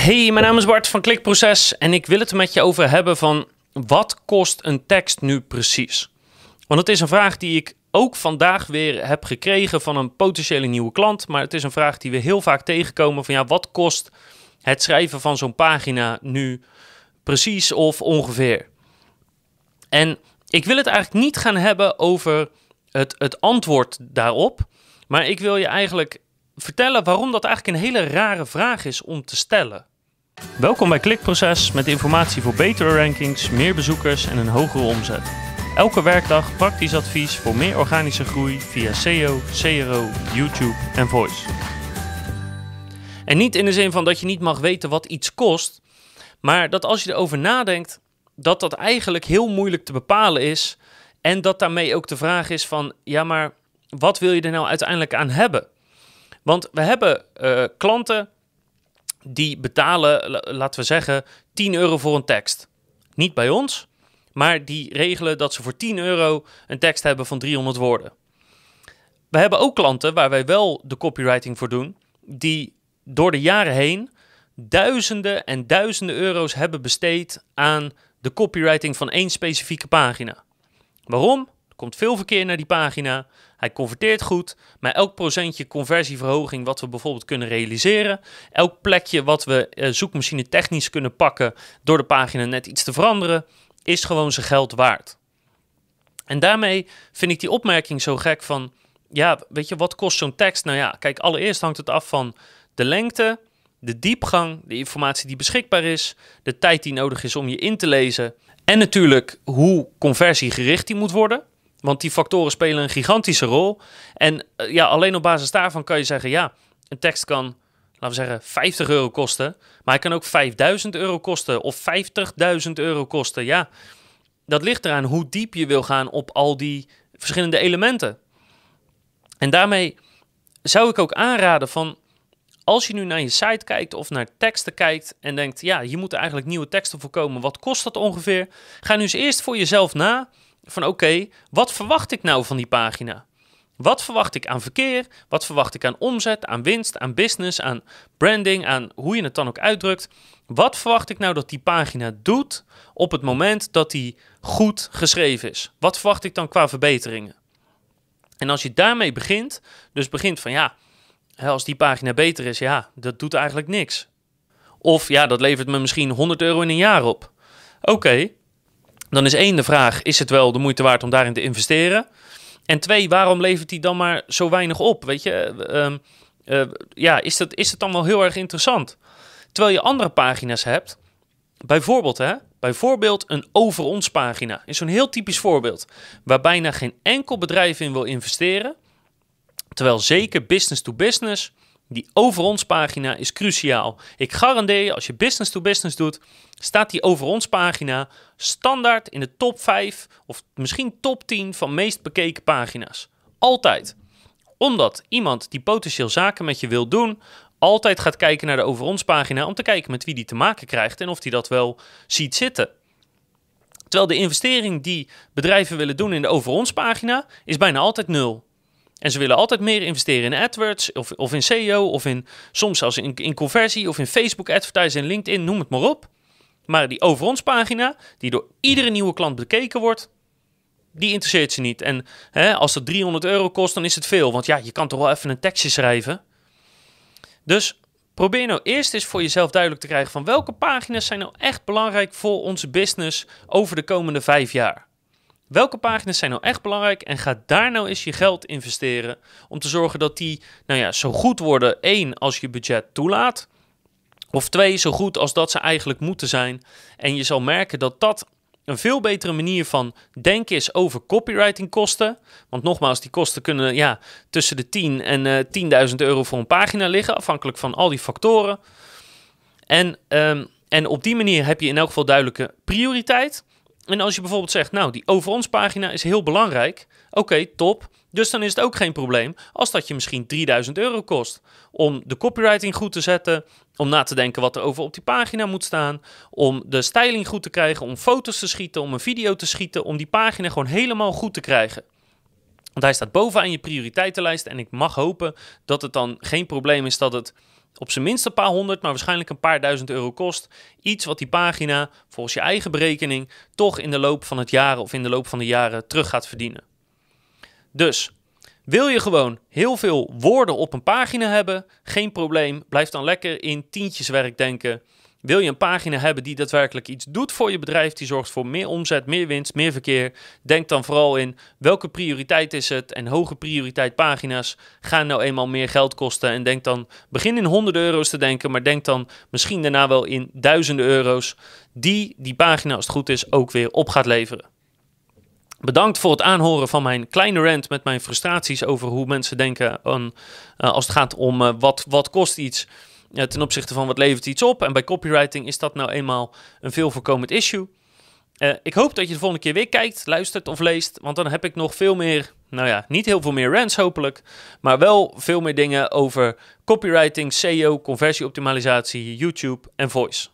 Hey, mijn naam is Bart van Klikproces en ik wil het met je over hebben van wat kost een tekst nu precies? Want het is een vraag die ik ook vandaag weer heb gekregen van een potentiële nieuwe klant, maar het is een vraag die we heel vaak tegenkomen van ja, wat kost het schrijven van zo'n pagina nu precies of ongeveer? En ik wil het eigenlijk niet gaan hebben over het, het antwoord daarop, maar ik wil je eigenlijk vertellen waarom dat eigenlijk een hele rare vraag is om te stellen. Welkom bij Klikproces met informatie voor betere rankings, meer bezoekers en een hogere omzet. Elke werkdag praktisch advies voor meer organische groei via SEO, CRO, YouTube en Voice. En niet in de zin van dat je niet mag weten wat iets kost, maar dat als je erover nadenkt, dat dat eigenlijk heel moeilijk te bepalen is. En dat daarmee ook de vraag is van, ja maar wat wil je er nou uiteindelijk aan hebben? Want we hebben uh, klanten die betalen, laten we zeggen, 10 euro voor een tekst. Niet bij ons, maar die regelen dat ze voor 10 euro een tekst hebben van 300 woorden. We hebben ook klanten waar wij wel de copywriting voor doen, die door de jaren heen duizenden en duizenden euro's hebben besteed aan de copywriting van één specifieke pagina. Waarom? Komt veel verkeer naar die pagina. Hij converteert goed, maar elk procentje conversieverhoging wat we bijvoorbeeld kunnen realiseren, elk plekje wat we uh, zoekmachine technisch kunnen pakken door de pagina net iets te veranderen, is gewoon zijn geld waard. En daarmee vind ik die opmerking zo gek van, ja, weet je, wat kost zo'n tekst? Nou ja, kijk, allereerst hangt het af van de lengte, de diepgang, de informatie die beschikbaar is, de tijd die nodig is om je in te lezen en natuurlijk hoe conversiegericht die moet worden. Want die factoren spelen een gigantische rol. En uh, ja, alleen op basis daarvan kan je zeggen: ja, een tekst kan, laten we zeggen, 50 euro kosten. Maar hij kan ook 5000 euro kosten of 50.000 euro kosten. Ja, dat ligt eraan hoe diep je wil gaan op al die verschillende elementen. En daarmee zou ik ook aanraden van. Als je nu naar je site kijkt of naar teksten kijkt en denkt, ja, hier moeten eigenlijk nieuwe teksten voorkomen. Wat kost dat ongeveer? Ga nu eens eerst voor jezelf na van oké, wat verwacht ik nou van die pagina? Wat verwacht ik aan verkeer? Wat verwacht ik aan omzet, aan winst, aan business, aan branding, aan hoe je het dan ook uitdrukt? Wat verwacht ik nou dat die pagina doet op het moment dat die goed geschreven is? Wat verwacht ik dan qua verbeteringen? En als je daarmee begint, dus begint van ja, als die pagina beter is, ja, dat doet eigenlijk niks. Of ja, dat levert me misschien 100 euro in een jaar op. Oké, dan is één de vraag: is het wel de moeite waard om daarin te investeren? En twee, waarom levert hij dan maar zo weinig op? Weet je, ehm, eh, ja, is, dat, is het dan wel heel erg interessant? Terwijl je andere pagina's hebt, bijvoorbeeld, hè, bijvoorbeeld een over ons pagina, is zo'n heel typisch voorbeeld, waar bijna geen enkel bedrijf in wil investeren. Terwijl zeker business to business die over ons pagina is cruciaal. Ik garandeer je, als je business to business doet, staat die over ons pagina standaard in de top 5 of misschien top 10 van meest bekeken pagina's. Altijd. Omdat iemand die potentieel zaken met je wil doen, altijd gaat kijken naar de over ons pagina om te kijken met wie die te maken krijgt en of die dat wel ziet zitten. Terwijl de investering die bedrijven willen doen in de over ons pagina is bijna altijd nul. En ze willen altijd meer investeren in AdWords of, of in SEO of in soms zelfs in, in conversie of in Facebook advertising en LinkedIn, noem het maar op. Maar die over ons pagina, die door iedere nieuwe klant bekeken wordt, die interesseert ze niet. En hè, als dat 300 euro kost, dan is het veel. Want ja, je kan toch wel even een tekstje schrijven. Dus probeer nou eerst eens voor jezelf duidelijk te krijgen van welke pagina's zijn nou echt belangrijk voor onze business over de komende vijf jaar. Welke pagina's zijn nou echt belangrijk en ga daar nou eens je geld investeren om te zorgen dat die nou ja, zo goed worden. één, als je budget toelaat. Of twee, zo goed als dat ze eigenlijk moeten zijn. En je zal merken dat dat een veel betere manier van denken is over copywriting kosten. Want nogmaals, die kosten kunnen ja, tussen de 10 en uh, 10.000 euro voor een pagina liggen, afhankelijk van al die factoren. En, um, en op die manier heb je in elk geval duidelijke prioriteit. En als je bijvoorbeeld zegt, nou, die over ons pagina is heel belangrijk. Oké, top. Dus dan is het ook geen probleem als dat je misschien 3000 euro kost. Om de copywriting goed te zetten, om na te denken wat er over op die pagina moet staan, om de styling goed te krijgen, om foto's te schieten, om een video te schieten, om die pagina gewoon helemaal goed te krijgen. Want hij staat bovenaan je prioriteitenlijst en ik mag hopen dat het dan geen probleem is dat het op zijn minst een paar honderd, maar waarschijnlijk een paar duizend euro kost. Iets wat die pagina volgens je eigen berekening toch in de loop van het jaar of in de loop van de jaren terug gaat verdienen. Dus wil je gewoon heel veel woorden op een pagina hebben? Geen probleem. Blijf dan lekker in tientjeswerk denken. Wil je een pagina hebben die daadwerkelijk iets doet voor je bedrijf, die zorgt voor meer omzet, meer winst, meer verkeer? Denk dan vooral in welke prioriteit is het en hoge prioriteit pagina's gaan nou eenmaal meer geld kosten. En denk dan, begin in honderden euro's te denken, maar denk dan misschien daarna wel in duizenden euro's die die pagina als het goed is ook weer op gaat leveren. Bedankt voor het aanhoren van mijn kleine rant met mijn frustraties over hoe mensen denken aan, uh, als het gaat om uh, wat, wat kost iets ten opzichte van wat levert iets op. En bij copywriting is dat nou eenmaal een veel voorkomend issue. ik hoop dat je de volgende keer weer kijkt, luistert of leest, want dan heb ik nog veel meer, nou ja, niet heel veel meer rants hopelijk, maar wel veel meer dingen over copywriting, SEO, conversieoptimalisatie, YouTube en voice.